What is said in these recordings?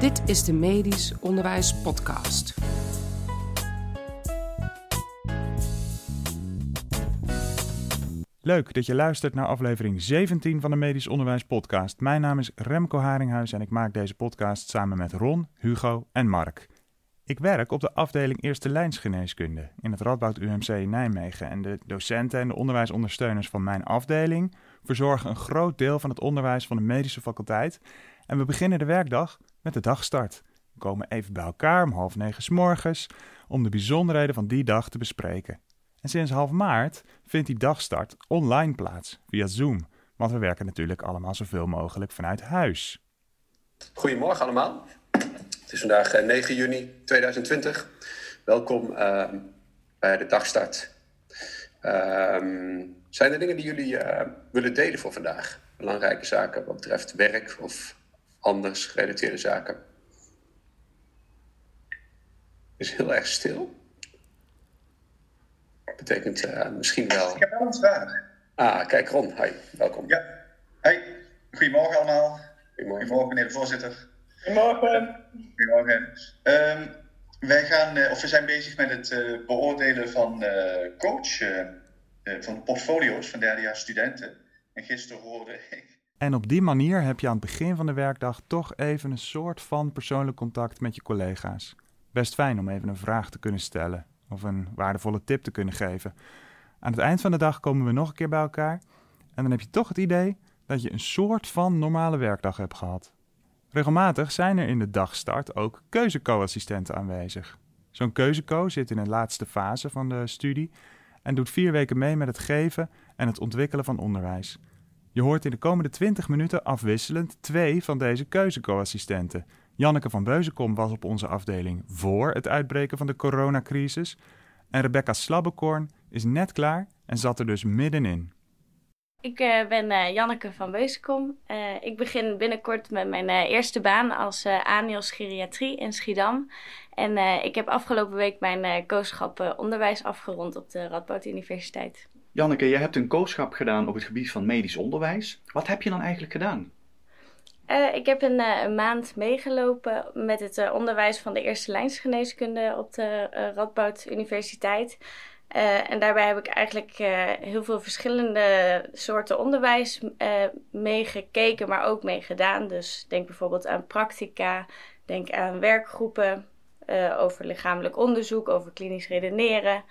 Dit is de Medisch Onderwijs Podcast. Leuk dat je luistert naar aflevering 17 van de Medisch Onderwijs Podcast. Mijn naam is Remco Haringhuis en ik maak deze podcast samen met Ron, Hugo en Mark. Ik werk op de afdeling Eerste Lijnsgeneeskunde in het Radboud UMC in Nijmegen en de docenten en de onderwijsondersteuners van mijn afdeling verzorgen een groot deel van het onderwijs van de medische faculteit en we beginnen de werkdag met de dagstart. We komen even bij elkaar om half negen s morgens om de bijzonderheden van die dag te bespreken. En sinds half maart vindt die dagstart online plaats via Zoom, want we werken natuurlijk allemaal zoveel mogelijk vanuit huis. Goedemorgen allemaal. Het is vandaag 9 eh, juni 2020. Welkom uh, bij de dagstart. Uh, zijn er dingen die jullie uh, willen delen voor vandaag? Belangrijke zaken wat betreft werk of anders gerelateerde zaken? Het is heel erg stil. Betekent uh, misschien wel. Ik heb wel een vraag. Ah, kijk, Ron, hi, welkom. Ja, hey, goedemorgen allemaal. Goedemorgen. Goedemorgen, meneer de voorzitter. Goedemorgen. Goedemorgen. Um, wij gaan, uh, of we zijn bezig met het uh, beoordelen van uh, coach, van portfolio's van derdejaars studenten. En gisteren hoorde ik. En op die manier heb je aan het begin van de werkdag toch even een soort van persoonlijk contact met je collega's. Best fijn om even een vraag te kunnen stellen of een waardevolle tip te kunnen geven. Aan het eind van de dag komen we nog een keer bij elkaar en dan heb je toch het idee dat je een soort van normale werkdag hebt gehad. Regelmatig zijn er in de dagstart ook keuzeco-assistenten aanwezig. Zo'n keuzeco zit in de laatste fase van de studie en doet vier weken mee met het geven en het ontwikkelen van onderwijs. Je hoort in de komende 20 minuten afwisselend twee van deze keuzeco-assistenten. Janneke van Beuzenkom was op onze afdeling voor het uitbreken van de coronacrisis. En Rebecca Slabbekorn is net klaar en zat er dus middenin. Ik uh, ben uh, Janneke van Beuzenkom. Uh, ik begin binnenkort met mijn eerste baan als ANIOS Geriatrie in Schiedam. En ik heb afgelopen week mijn kooschap onderwijs afgerond op de Radboud Universiteit. Janneke, jij hebt een kooschap gedaan op het gebied van medisch onderwijs. Wat heb je dan eigenlijk gedaan? Uh, ik heb een, uh, een, maand meegelopen met het uh, onderwijs van de eerste lijnsgeneeskunde op de Radboud Universiteit. en daarbij heb ik eigenlijk heel veel verschillende soorten onderwijs meegekeken, maar ook meegedaan. Dus denk bijvoorbeeld aan practica, denk aan werkgroepen over lichamelijk onderzoek, over klinisch redeneren.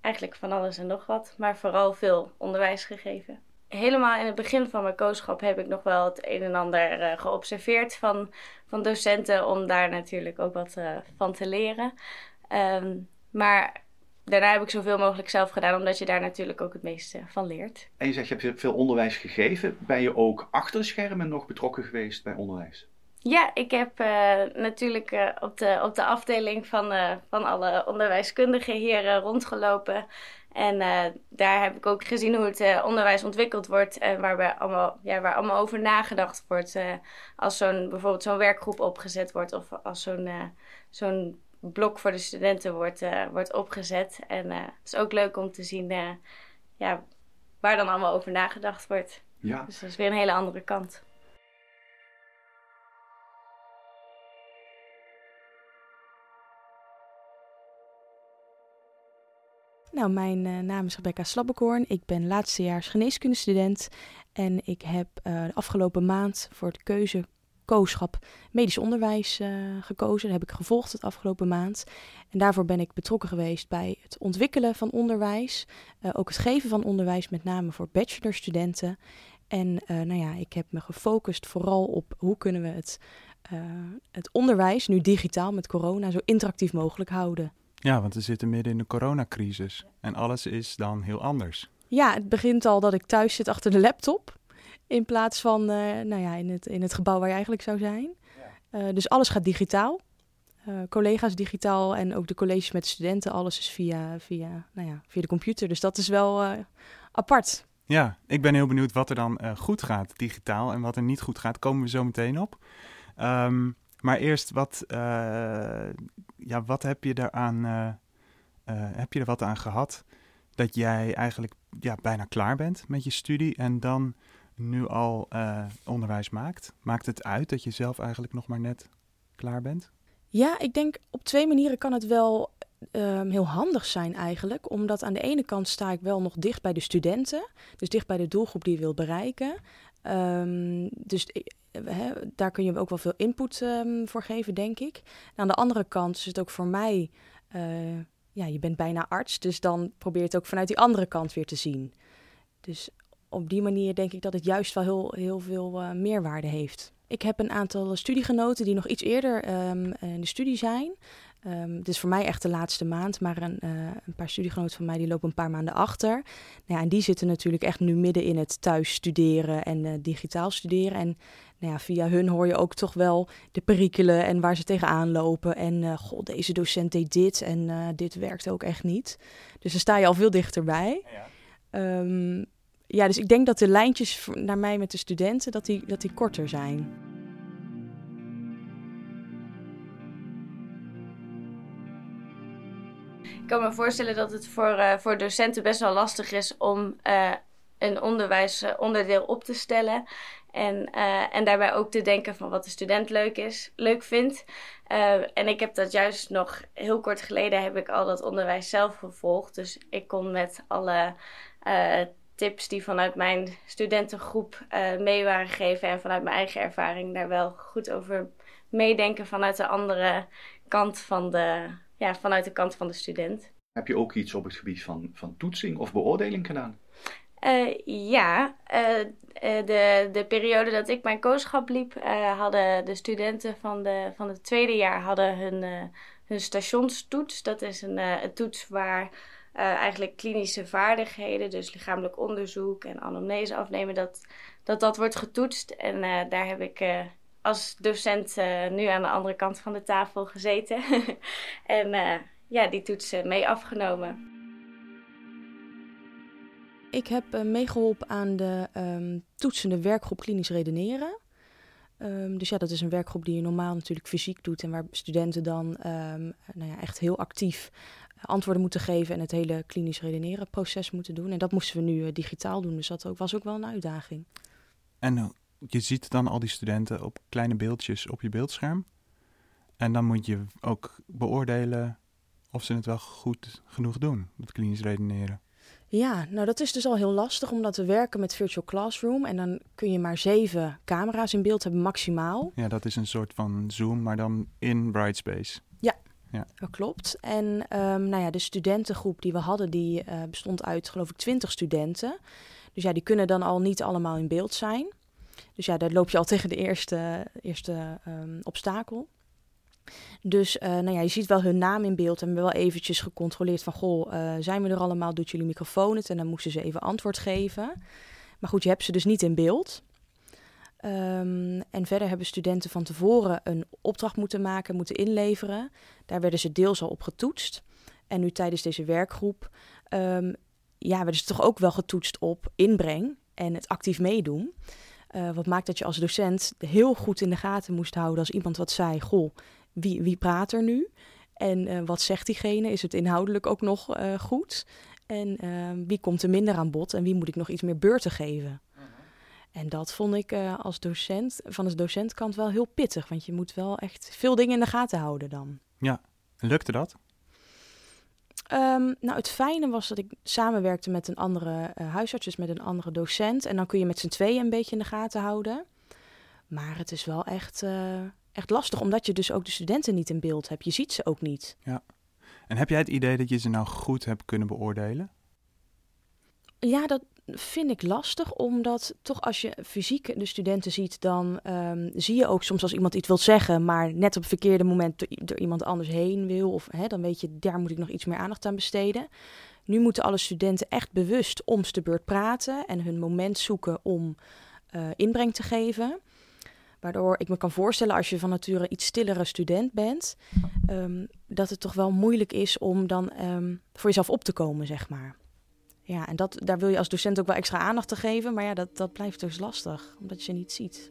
Eigenlijk van alles en nog wat, maar vooral veel onderwijs gegeven helemaal in het begin van mijn kooschap heb ik nog wel het een en ander uh, geobserveerd van, van docenten om daar natuurlijk ook wat uh, van te leren. Um, maar daarna heb ik zoveel mogelijk zelf gedaan, omdat je daar natuurlijk ook het meeste van leert. En je zegt je hebt veel onderwijs gegeven. Ben je ook achter de schermen nog betrokken geweest bij onderwijs? Ja, ik heb uh, natuurlijk uh, op, de, op de afdeling van, uh, van alle onderwijskundigen hier rondgelopen. En daar heb ik ook gezien hoe het onderwijs ontwikkeld wordt en waarbij allemaal, ja, waar allemaal over nagedacht wordt. als zo'n, bijvoorbeeld zo'n werkgroep opgezet wordt of als zo'n zo'n blok voor de studenten wordt, wordt opgezet. En het is ook leuk om te zien ja, waar dan allemaal over nagedacht wordt. Ja. Dus dat is weer een hele andere kant. Nou, mijn uh, naam is Rebecca Slabbekorn. Ik ben laatstejaars geneeskundestudent. En ik heb uh, de afgelopen maand voor het keuze kooschap medisch onderwijs uh, gekozen. Dat heb ik gevolgd het afgelopen maand. En daarvoor ben ik betrokken geweest bij het ontwikkelen van onderwijs. ook het geven van onderwijs, met name voor bachelorstudenten. En nou ja, ik heb me gefocust vooral op hoe kunnen we het, het onderwijs, nu digitaal met corona, zo interactief mogelijk houden. Ja, want we zitten midden in de coronacrisis en alles is dan heel anders. Ja, het begint al dat ik thuis zit achter de laptop. In plaats van uh, nou ja, in, het, in het gebouw waar je eigenlijk zou zijn. Uh, dus alles gaat digitaal. Uh, collega's digitaal en ook de colleges met studenten. Alles is via, via, nou ja, via de computer. Dus dat is wel apart. Ja, ik ben heel benieuwd wat er dan goed gaat digitaal en wat er niet goed gaat. Komen we zo meteen op. Um, maar eerst, wat, uh, ja, wat heb je daaraan, uh, uh, heb je er wat aan gehad dat jij eigenlijk ja, bijna klaar bent met je studie en dan nu al onderwijs maakt? Maakt het uit dat je zelf eigenlijk nog maar net klaar bent? Ja, ik denk op twee manieren kan het wel um, heel handig zijn eigenlijk. Omdat aan de ene kant sta ik wel nog dicht bij de studenten. Dus dicht bij de doelgroep die je wil bereiken. Um, dus daar kun je ook wel veel input um, voor geven, denk ik. Aan de andere kant is het ook voor mij... Uh, ja, je bent bijna arts, dus dan probeer je het ook vanuit die andere kant weer te zien. Dus op die manier denk ik dat het juist wel heel, heel veel uh, meerwaarde heeft. Ik heb een aantal studiegenoten die nog iets eerder um, in de studie zijn. Um, het is voor mij echt de laatste maand, maar een, uh, een, paar studiegenoten van mij die lopen een paar maanden achter. Nou ja, en die zitten natuurlijk echt nu midden in het thuis studeren en digitaal studeren. En nou ja, via hun hoor je ook toch wel de perikelen en waar ze tegenaan lopen. En uh, goh, deze docent deed dit en dit werkt ook echt niet. Dus dan sta je al veel dichterbij. Ja. Um, ja, dus ik denk dat de lijntjes naar mij met de studenten dat die, dat die korter zijn. Ik kan me voorstellen dat het voor, uh, voor docenten best wel lastig is om uh, een onderwijsonderdeel op te stellen. En, uh, en daarbij ook te denken van wat de student leuk, is, leuk vindt. en ik heb dat juist nog heel kort geleden heb ik al dat onderwijs zelf gevolgd. Dus ik kon met alle tips die vanuit mijn studentengroep mee waren gegeven en vanuit mijn eigen ervaring daar wel goed over meedenken vanuit de andere kant van de, ja, vanuit de kant van de student. Heb je ook iets op het gebied van, van toetsing of beoordeling gedaan? Uh, ja, uh, de, de periode dat ik mijn kooschap liep, hadden de studenten van, de, van het tweede jaar hadden hun, hun stationstoets. Dat is een, een toets waar eigenlijk klinische vaardigheden, dus lichamelijk onderzoek en anamnese afnemen, dat dat, dat wordt getoetst. En daar heb ik als docent nu aan de andere kant van de tafel gezeten. en ja, die toetsen mee afgenomen. Ik heb uh, meegeholpen aan de um, toetsende werkgroep klinisch redeneren. Um, dus ja, dat is een werkgroep die je normaal natuurlijk fysiek doet en waar studenten dan um, nou ja, echt heel actief antwoorden moeten geven en het hele klinisch redeneren proces moeten doen. En dat moesten we nu digitaal doen, dus dat ook, was ook wel een uitdaging. En je ziet dan al die studenten op kleine beeldjes op je beeldscherm. En dan moet je ook beoordelen of ze het wel goed genoeg doen, dat klinisch redeneren. Ja, nou dat is dus al heel lastig, omdat we werken met Virtual Classroom. En dan kun je maar zeven camera's in beeld hebben, maximaal. Ja, dat is een soort van Zoom, maar dan in Brightspace. Ja, ja. dat klopt. En um, nou ja, de studentengroep die we hadden, die uh, bestond uit geloof ik twintig studenten. Dus ja, die kunnen dan al niet allemaal in beeld zijn. Dus ja, daar loop je al tegen de eerste, eerste um, obstakel. Dus uh, nou ja, je ziet wel hun naam in beeld. En we hebben wel eventjes gecontroleerd van... goh, uh, zijn we er allemaal? Doet jullie microfoon het? En dan moesten ze even antwoord geven. Maar goed, je hebt ze dus niet in beeld. Um, en verder hebben studenten van tevoren een opdracht moeten maken, moeten inleveren. Daar werden ze deels al op getoetst. En nu tijdens deze werkgroep um, ja, werden ze toch ook wel getoetst op inbreng en het actief meedoen. Uh, wat maakt dat je als docent heel goed in de gaten moest houden als iemand wat zei: Goh, wie, wie praat er nu? En uh, wat zegt diegene? Is het inhoudelijk ook nog uh, goed? En wie komt er minder aan bod en wie moet ik nog iets meer beurten geven? -huh. En dat vond ik als docent, van de docentkant wel heel pittig. Want je moet wel echt veel dingen in de gaten houden dan. Ja, lukte dat? Um, nou, het fijne was dat ik samenwerkte met een andere huisarts, dus met een andere docent. En dan kun je met z'n tweeën een beetje in de gaten houden. Maar het is wel echt, echt lastig, omdat je dus ook de studenten niet in beeld hebt. Je ziet ze ook niet. Ja. En heb jij het idee dat je ze nou goed hebt kunnen beoordelen? Ja, dat vind ik lastig, omdat toch als je fysiek de studenten ziet, dan um, zie je ook soms als iemand iets wil zeggen, maar net op het verkeerde moment door, door iemand anders heen wil, of hè, dan weet je, daar moet ik nog iets meer aandacht aan besteden. Nu moeten alle studenten echt bewust om de beurt praten en hun moment zoeken om uh, inbreng te geven. Waardoor ik me kan voorstellen, als je van nature iets stillere student bent, um, dat het toch wel moeilijk is om dan um, voor jezelf op te komen, zeg maar. Ja, en dat, daar wil je als docent ook wel extra aandacht te geven. Maar ja, dat, dat blijft dus lastig, omdat je ze niet ziet.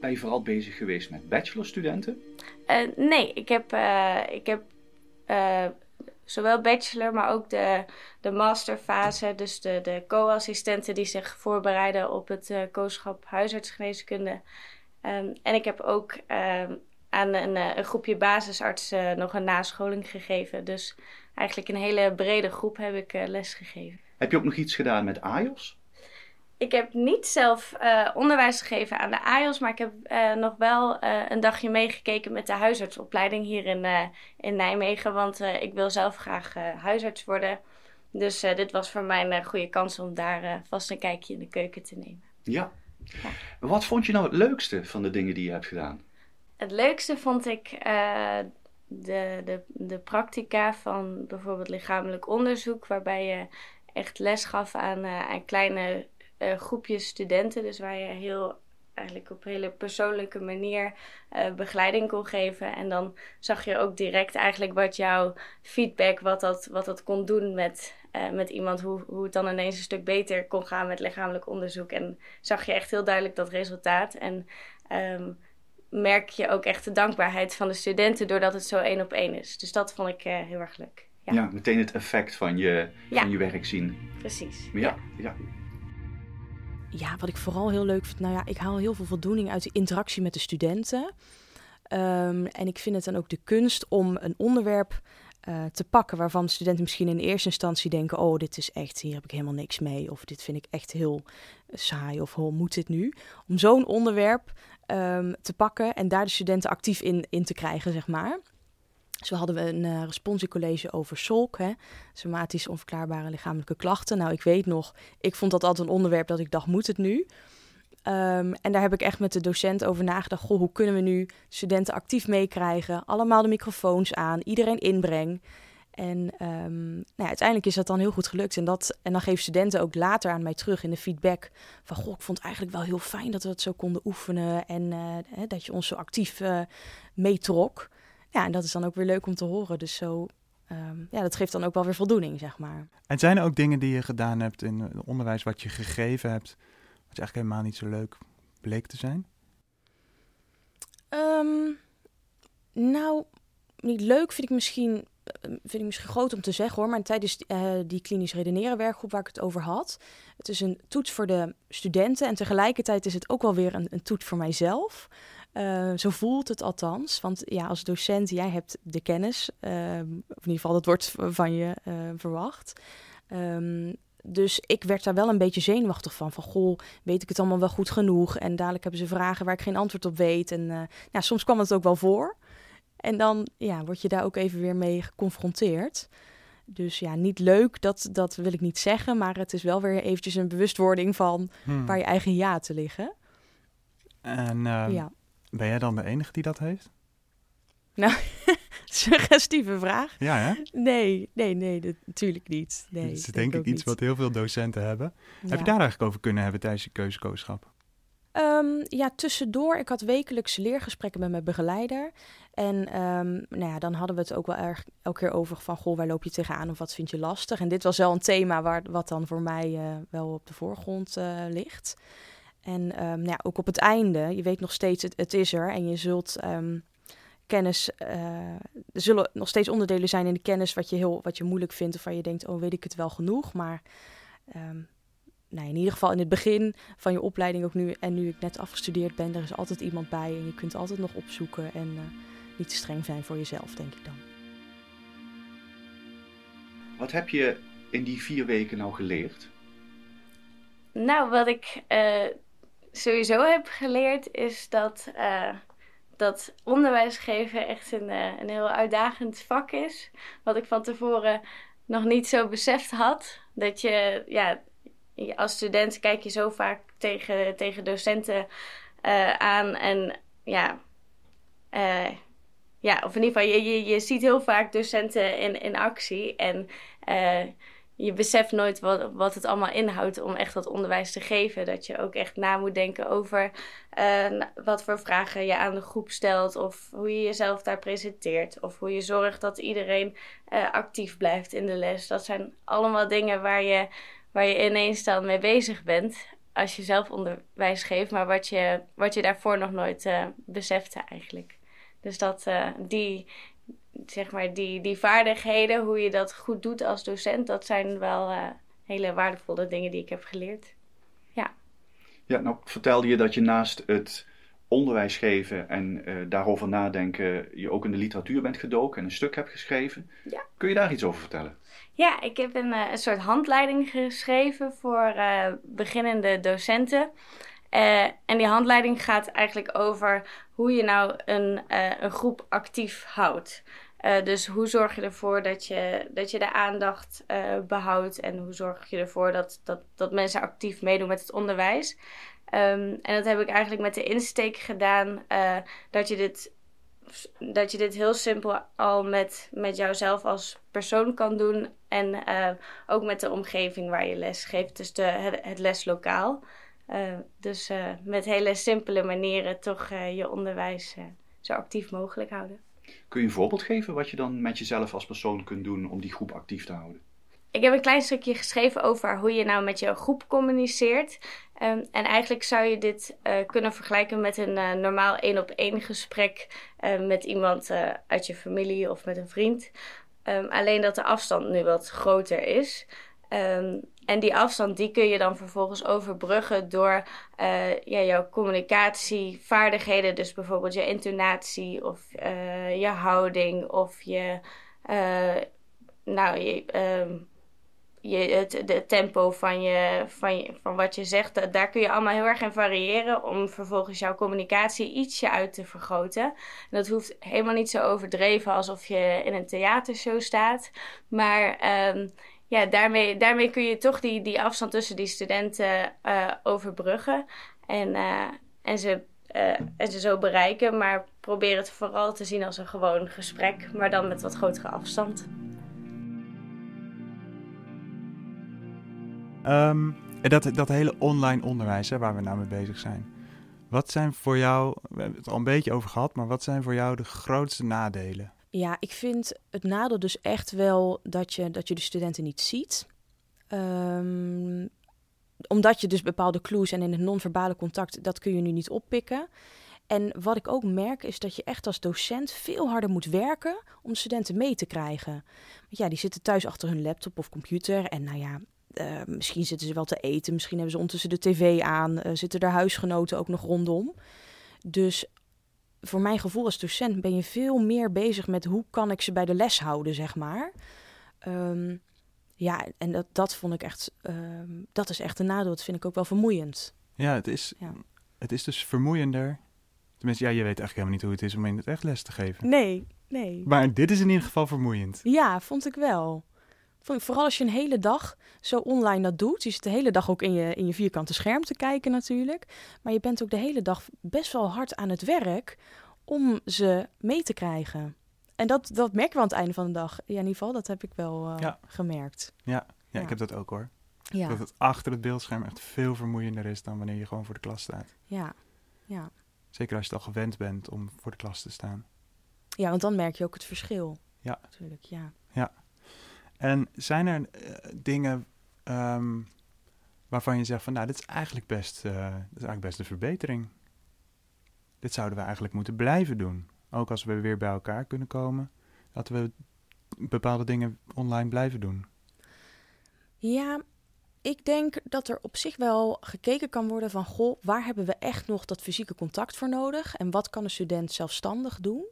Ben je vooral bezig geweest met bachelorstudenten? Uh, nee, ik heb, uh, ik heb uh, zowel bachelor, maar ook de, de masterfase. Dus de, de co-assistenten die zich voorbereiden op het uh, huisartsgeneeskunde. Um, en ik heb ook um, aan een, een, groepje basisartsen nog een nascholing gegeven. Dus eigenlijk een hele brede groep heb ik les gegeven. Heb je ook nog iets gedaan met AJOS? Ik heb niet zelf uh, onderwijs gegeven aan de AJOS, maar ik heb uh, nog wel uh, een dagje meegekeken met de huisartsopleiding hier in, in Nijmegen. Want ik wil zelf graag huisarts worden. Dus dit was voor mij een goede kans om daar vast een kijkje in de keuken te nemen. Ja. ja. Wat vond je nou het leukste van de dingen die je hebt gedaan? Het leukste vond ik de, de, de practica van bijvoorbeeld lichamelijk onderzoek, waarbij je echt les gaf aan, aan kleine uh, groepjes studenten. Dus waar je heel eigenlijk op een hele persoonlijke manier uh, begeleiding kon geven. En dan zag je ook direct eigenlijk wat jouw feedback, wat dat, wat dat kon doen met, uh, met iemand. Hoe, hoe het dan ineens een stuk beter kon gaan met lichamelijk onderzoek. En zag je echt heel duidelijk dat resultaat. En um, merk je ook echt de dankbaarheid van de studenten doordat het zo één op één is. Dus dat vond ik uh, heel erg leuk. Ja. ja. meteen het effect van je, ja. van je werk zien. Precies. ja. ja ja, wat ik vooral heel leuk vind, nou ja, ik haal heel veel voldoening uit de interactie met de studenten. Um, en ik vind het dan ook de kunst om een onderwerp uh, te pakken waarvan studenten misschien in eerste instantie denken: oh, dit is echt, hier heb ik helemaal niks mee, of dit vind ik echt heel saai, of hoe moet dit nu? Om zo'n onderwerp um, te pakken en daar de studenten actief in, in te krijgen, zeg maar. Zo hadden we een uh, responsiecollege over SOLK, somatisch onverklaarbare lichamelijke klachten. Nou, ik weet nog, ik vond dat altijd een onderwerp dat ik dacht, moet het nu? Um, en daar heb ik echt met de docent over nagedacht. Goh, hoe kunnen we nu studenten actief meekrijgen? Allemaal de microfoons aan, iedereen inbreng. En um, nou ja, uiteindelijk is dat dan heel goed gelukt. En, dat, en dan geven studenten ook later aan mij terug in de feedback van... Goh, ik vond het eigenlijk wel heel fijn dat we het zo konden oefenen... en uh, dat je ons zo actief uh, meetrok. Ja, en dat is dan ook weer leuk om te horen. Dus zo, um, ja, dat geeft dan ook wel weer voldoening, zeg maar. En zijn er ook dingen die je gedaan hebt in het onderwijs, wat je gegeven hebt, wat je eigenlijk helemaal niet zo leuk bleek te zijn? Um, nou, niet leuk vind ik misschien eh, vind ik misschien groot om te zeggen hoor, maar tijdens uh, die klinisch redeneren werkgroep waar ik het over had, het is een toets voor de studenten en tegelijkertijd is het ook wel weer een, een toets voor mijzelf. Uh, zo voelt het althans. Want ja, als docent, jij hebt de kennis. Uh, of in ieder geval, dat wordt van je uh, verwacht. Um, dus ik werd daar wel een beetje zenuwachtig van. Van, goh, weet ik het allemaal wel goed genoeg? En dadelijk hebben ze vragen waar ik geen antwoord op weet. En ja, soms kwam het ook wel voor. En dan ja, word je daar ook even weer mee geconfronteerd. Dus ja, niet leuk, dat, dat wil ik niet zeggen. Maar het is wel weer eventjes een bewustwording van hmm. waar je eigen ja te liggen. En uh, ja. Ben jij dan de enige die dat heeft? Nou, suggestieve vraag. Ja, hè? Nee, nee, nee, dat, natuurlijk niet. Nee, dat is denk ik iets niet. wat heel veel docenten hebben. Ja. Heb je daar eigenlijk over kunnen hebben tijdens je keuzekooschap? Um, ja, tussendoor. Ik had wekelijks leergesprekken met mijn begeleider. En um, nou ja, dan hadden we het ook wel erg elke keer over van... goh, waar loop je tegenaan of wat vind je lastig? En dit was wel een thema waar, wat dan voor mij uh, wel op de voorgrond uh, ligt. En um, nou ja, ook op het einde, je weet nog steeds, het, het is er. En je zult um, kennis, uh, er zullen nog steeds onderdelen zijn in de kennis wat je, heel, wat je moeilijk vindt. Of waar je denkt, oh weet ik het wel genoeg. Maar um, nou, in ieder geval in het begin van je opleiding ook nu. En nu ik net afgestudeerd ben, er is altijd iemand bij. En je kunt altijd nog opzoeken en uh, niet te streng zijn voor jezelf, denk ik dan. Wat heb je in die vier weken nou geleerd? Nou, wat ik uh, sowieso heb geleerd is dat, uh, dat onderwijs geven echt een, uh, een heel uitdagend vak is. Wat ik van tevoren nog niet zo beseft had. Dat je, ja, als student kijk je zo vaak tegen, tegen docenten uh, aan en ja, ja, of in ieder geval, je, je, je ziet heel vaak docenten in, in actie en je beseft nooit wat, het allemaal inhoudt om echt dat onderwijs te geven. Dat je ook echt na moet denken over uh, wat voor vragen je aan de groep stelt. Of hoe je jezelf daar presenteert. Of hoe je zorgt dat iedereen uh, actief blijft in de les. Dat zijn allemaal dingen waar je, waar je ineens dan mee bezig bent. Als je zelf onderwijs geeft. Maar wat je, wat je daarvoor nog nooit uh, besefte eigenlijk. Dus dat, die, zeg maar, die, die vaardigheden, hoe je dat goed doet als docent, dat zijn wel uh, hele waardevolle dingen die ik heb geleerd. Ja. Ja, nou vertelde je dat je naast het onderwijs geven en uh, daarover nadenken, je ook in de literatuur bent gedoken en een stuk hebt geschreven. Ja. Kun je daar iets over vertellen? Ja, ik heb een, een soort handleiding geschreven voor uh, beginnende docenten. Uh, en die handleiding gaat eigenlijk over hoe je nou een, een groep actief houdt. Uh, dus hoe zorg je ervoor dat je, dat je de aandacht behoudt en hoe zorg je ervoor dat, dat, dat mensen actief meedoen met het onderwijs. Um, en dat heb ik eigenlijk met de insteek gedaan dat, je dit, dat je dit heel simpel al met, met jouzelf als persoon kan doen en ook met de omgeving waar je les geeft, dus de, het, het leslokaal. Dus met hele simpele manieren toch je onderwijs zo actief mogelijk houden. Kun je een voorbeeld geven wat je dan met jezelf als persoon kunt doen om die groep actief te houden? Ik heb een klein stukje geschreven over hoe je nou met je groep communiceert. Um, en eigenlijk zou je dit kunnen vergelijken met een normaal één op één gesprek met iemand uit je familie of met een vriend. Um, alleen dat de afstand nu wat groter is. Um, en die afstand die kun je dan vervolgens overbruggen door uh, ja, jouw communicatievaardigheden. Dus bijvoorbeeld je intonatie of uh, je houding of je, uh, nou, je, um, je, het de tempo van, je, van, je, van wat je zegt. Daar kun je allemaal heel erg in variëren om vervolgens jouw communicatie ietsje uit te vergroten. En dat hoeft helemaal niet zo overdreven alsof je in een theatershow staat. Maar... Um, ja, daarmee, daarmee kun je toch die, die afstand tussen die studenten uh, overbruggen. En, uh, en, ze, uh, en ze zo bereiken. Maar probeer het vooral te zien als een gewoon gesprek. Maar dan met wat grotere afstand. Um, dat, dat hele online onderwijs hè, waar we nou mee bezig zijn. Wat zijn voor jou, we hebben het al een beetje over gehad, maar wat zijn voor jou de grootste nadelen? Ja, ik vind het nadeel dus echt wel dat je, dat je de studenten niet ziet. Um, omdat je dus bepaalde clues en in het non-verbale contact, dat kun je nu niet oppikken. En wat ik ook merk is dat je echt als docent veel harder moet werken om studenten mee te krijgen. Want ja, die zitten thuis achter hun laptop of computer en nou ja, uh, misschien zitten ze wel te eten, misschien hebben ze ondertussen de tv aan, uh, zitten er huisgenoten ook nog rondom. Dus voor mijn gevoel als docent ben je veel meer bezig met hoe kan ik ze bij de les houden, zeg maar. Um, ja, en dat, dat vond ik echt, um, dat is echt een nadeel. Dat vind ik ook wel vermoeiend. Ja, het is, ja. het is dus vermoeiender. Tenminste, ja, je weet eigenlijk helemaal niet hoe het is om in het echt les te geven. Nee, nee. Maar dit is in ieder geval vermoeiend. Ja, vond ik wel. Vooral als je een hele dag zo online dat doet. Je zit de hele dag ook in je, in je vierkante scherm te kijken natuurlijk. Maar je bent ook de hele dag best wel hard aan het werk om ze mee te krijgen. En dat, dat merk je aan het einde van de dag. Ja, in ieder geval, dat heb ik wel uh, ja. gemerkt. Ja, ja, ja, ik heb dat ook hoor. Ja. Dat het achter het beeldscherm echt veel vermoeiender is dan wanneer je gewoon voor de klas staat. Ja, ja. Zeker als je het al gewend bent om voor de klas te staan. Ja, want dan merk je ook het verschil. Ja. Natuurlijk, ja. Ja. En zijn er uh, dingen um, waarvan je zegt van, nou, dit is eigenlijk best, uh, dit is eigenlijk best een verbetering. Dit zouden we eigenlijk moeten blijven doen. Ook als we weer bij elkaar kunnen komen, dat we bepaalde dingen online blijven doen. Ja, ik denk dat er op zich wel gekeken kan worden van, goh, waar hebben we echt nog dat fysieke contact voor nodig? En wat kan een student zelfstandig doen?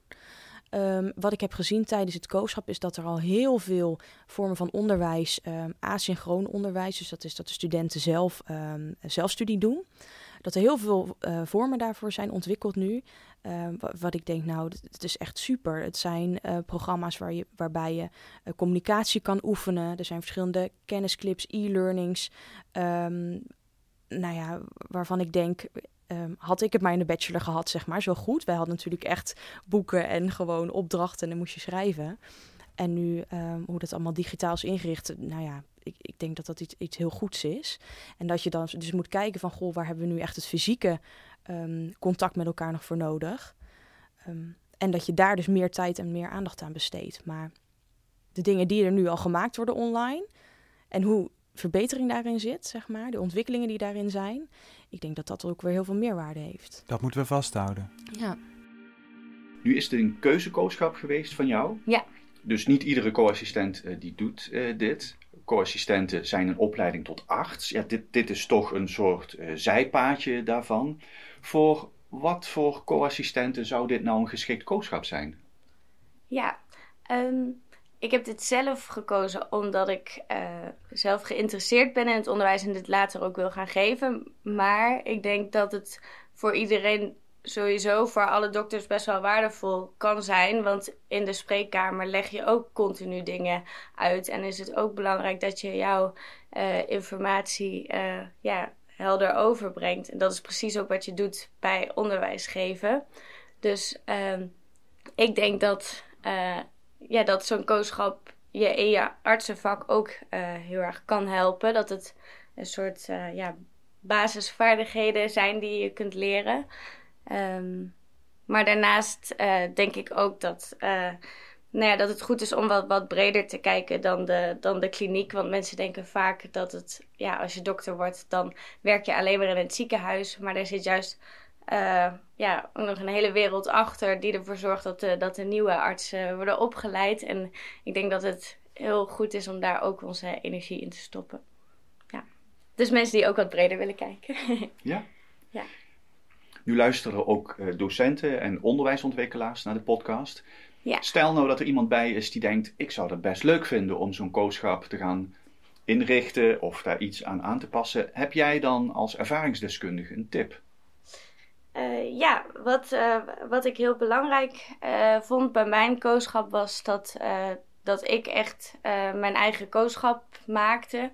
Um, wat ik heb gezien tijdens het kooschap is dat er al heel veel vormen van onderwijs, um, asynchroon onderwijs, dus dat is dat de studenten zelf um, zelfstudie doen. Dat er heel veel uh, vormen daarvoor zijn ontwikkeld nu. Wat, wat, ik denk, nou, het is echt super. Het zijn uh, programma's waar je, waarbij je uh, communicatie kan oefenen. Er zijn verschillende kennisclips, e-learnings. nou ja, waarvan ik denk, um, had ik het maar in de bachelor gehad, zeg maar, zo goed. Wij hadden natuurlijk echt boeken en gewoon opdrachten en dan moest je schrijven. En nu, um, hoe dat allemaal digitaal is ingericht, nou ja, ik, ik denk dat dat iets, iets heel goeds is. En dat je dan dus moet kijken van, goh, waar hebben we nu echt het fysieke um, contact met elkaar nog voor nodig? en dat je daar dus meer tijd en meer aandacht aan besteedt. Maar de dingen die er nu al gemaakt worden online en hoe verbetering daarin zit, zeg maar, de ontwikkelingen die daarin zijn, ik denk dat dat ook weer heel veel meerwaarde heeft. Dat moeten we vasthouden. Ja. Nu is het een keuzekooschap geweest van jou. Ja. Dus niet iedere co-assistent uh, die doet uh, dit. Co-assistenten zijn een opleiding tot arts. Ja, dit, dit is toch een soort uh, zijpaadje daarvan. Voor wat voor co-assistenten zou dit nou een geschikt kooschap zijn? Ja, um, ik heb dit zelf gekozen omdat ik zelf geïnteresseerd ben in het onderwijs en dit later ook wil gaan geven. Maar ik denk dat het voor iedereen sowieso voor alle dokters best wel waardevol kan zijn. Want in de spreekkamer leg je ook continu dingen uit. En is het ook belangrijk dat je jouw uh, informatie uh, ja, helder overbrengt. En dat is precies ook wat je doet bij onderwijs geven. Dus uh, ik denk dat, ja, dat zo'n kooschap je in je artsenvak ook heel erg kan helpen. Dat het een soort ja, basisvaardigheden zijn die je kunt leren. Um, maar daarnaast uh, denk ik ook dat, nou ja, dat het goed is om wat, wat breder te kijken dan de, dan de kliniek. Want mensen denken vaak dat het, ja, als je dokter wordt, dan werk je alleen maar in het ziekenhuis. Maar er zit juist uh, ja, ook nog een hele wereld achter die ervoor zorgt dat de, dat de nieuwe artsen worden opgeleid. En ik denk dat het heel goed is om daar ook onze energie in te stoppen. Ja. Dus mensen die ook wat breder willen kijken. ja. Ja. Nu luisteren ook uh, docenten en onderwijsontwikkelaars naar de podcast. Ja. Stel nou dat er iemand bij is die denkt: ik zou het best leuk vinden om zo'n kooschap te gaan inrichten of daar iets aan aan te passen. Heb jij dan als ervaringsdeskundige een tip? Uh, ja, wat, uh, wat ik heel belangrijk vond bij mijn kooschap was dat, dat ik echt mijn eigen kooschap maakte.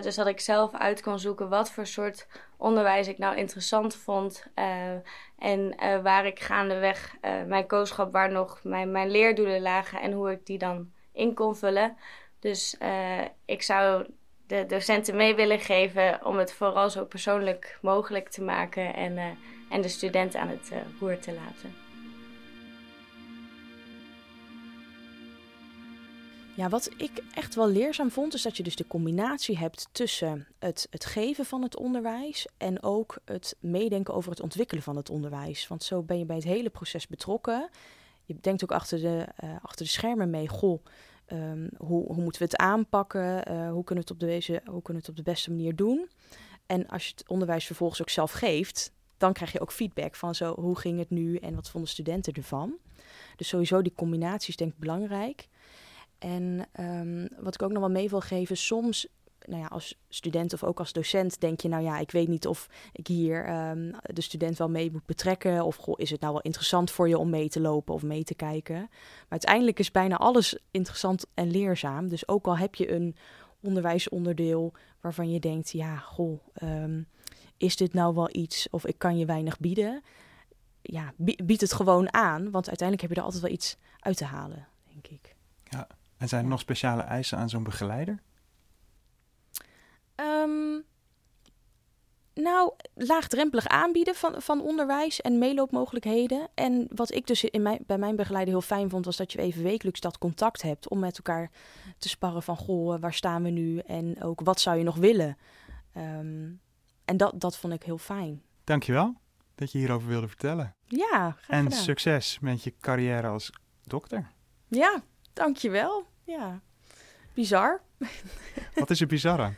dus dat ik zelf uit kon zoeken wat voor soort onderwijs ik nou interessant vond. En waar ik gaandeweg mijn kooschap, waar nog mijn, mijn leerdoelen lagen en hoe ik die dan in kon vullen. Dus ik zou de docenten mee willen geven om het vooral zo persoonlijk mogelijk te maken en, en de studenten aan het roer te laten. Ja, wat ik echt wel leerzaam vond, is dat je dus de combinatie hebt tussen het, het geven van het onderwijs en ook het meedenken over het ontwikkelen van het onderwijs. Want zo ben je bij het hele proces betrokken. Je denkt ook achter de, uh, achter de schermen mee, goh, um, hoe, hoe moeten we het aanpakken? Uh, hoe, kunnen we het op de, hoe kunnen we het op de beste manier doen? En als je het onderwijs vervolgens ook zelf geeft, dan krijg je ook feedback van zo, hoe ging het nu en wat vonden studenten ervan? Dus sowieso die combinatie is denk ik belangrijk. En um, wat ik ook nog wel mee wil geven, soms, nou ja, als student of ook als docent, denk je, nou ja, ik weet niet of ik hier um, de student wel mee moet betrekken. Of goh, is het nou wel interessant voor je om mee te lopen of mee te kijken. Maar uiteindelijk is bijna alles interessant en leerzaam. Dus ook al heb je een onderwijsonderdeel waarvan je denkt, ja, goh, um, is dit nou wel iets of ik kan je weinig bieden? Ja, bied het gewoon aan, want uiteindelijk heb je er altijd wel iets uit te halen, denk ik. Ja. En zijn er nog speciale eisen aan zo'n begeleider? Um, nou, laagdrempelig aanbieden van, van onderwijs en meeloopmogelijkheden. En wat ik dus in mijn, bij mijn begeleider heel fijn vond, was dat je even wekelijks dat contact hebt om met elkaar te sparren van, goh, waar staan we nu? En ook, wat zou je nog willen? Um, en dat, dat vond ik heel fijn. Dankjewel dat je hierover wilde vertellen. Ja, graag En gedaan. succes met je carrière als dokter. Ja, dankjewel. Ja, bizar. Wat is er bizar aan?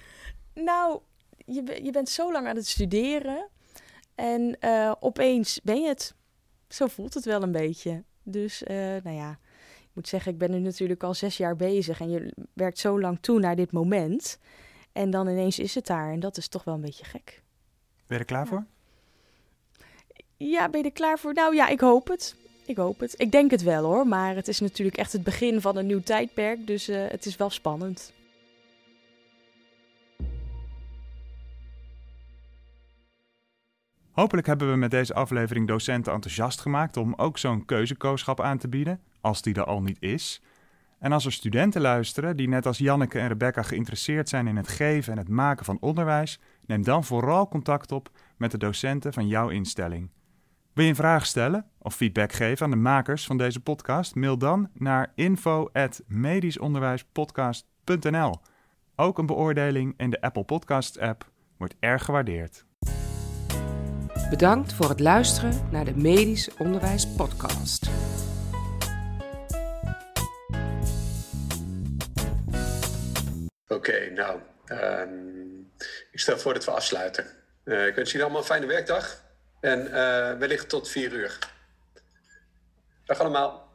Nou, je, je bent zo lang aan het studeren en uh, opeens ben je het. Zo voelt het wel een beetje. Dus, uh, nou ja, ik moet zeggen, ik ben nu natuurlijk al zes jaar bezig en je werkt zo lang toe naar dit moment. En dan ineens is het daar en dat is toch wel een beetje gek. Ben je er klaar ja. voor? Ja, ben je er klaar voor? Nou ja, ik hoop het. Ik hoop het. Ik denk het wel hoor, maar het is natuurlijk echt het begin van een nieuw tijdperk, dus uh, het is wel spannend. Hopelijk hebben we met deze aflevering docenten enthousiast gemaakt om ook zo'n keuzekooschap aan te bieden, als die er al niet is. En als er studenten luisteren die net als Janneke en Rebecca geïnteresseerd zijn in het geven en het maken van onderwijs, neem dan vooral contact op met de docenten van jouw instelling. Wil je een vraag stellen of feedback geven aan de makers van deze podcast? Mail dan naar info@medischonderwijspodcast.nl. Ook een beoordeling in de Apple Podcasts app wordt erg gewaardeerd. Bedankt voor het luisteren naar de Medisch Onderwijs Podcast. Oké, nou, ehm, ik stel voor dat we afsluiten. Uh, ik wens jullie allemaal een fijne werkdag en eh, wellicht tot vier uur. Dag allemaal.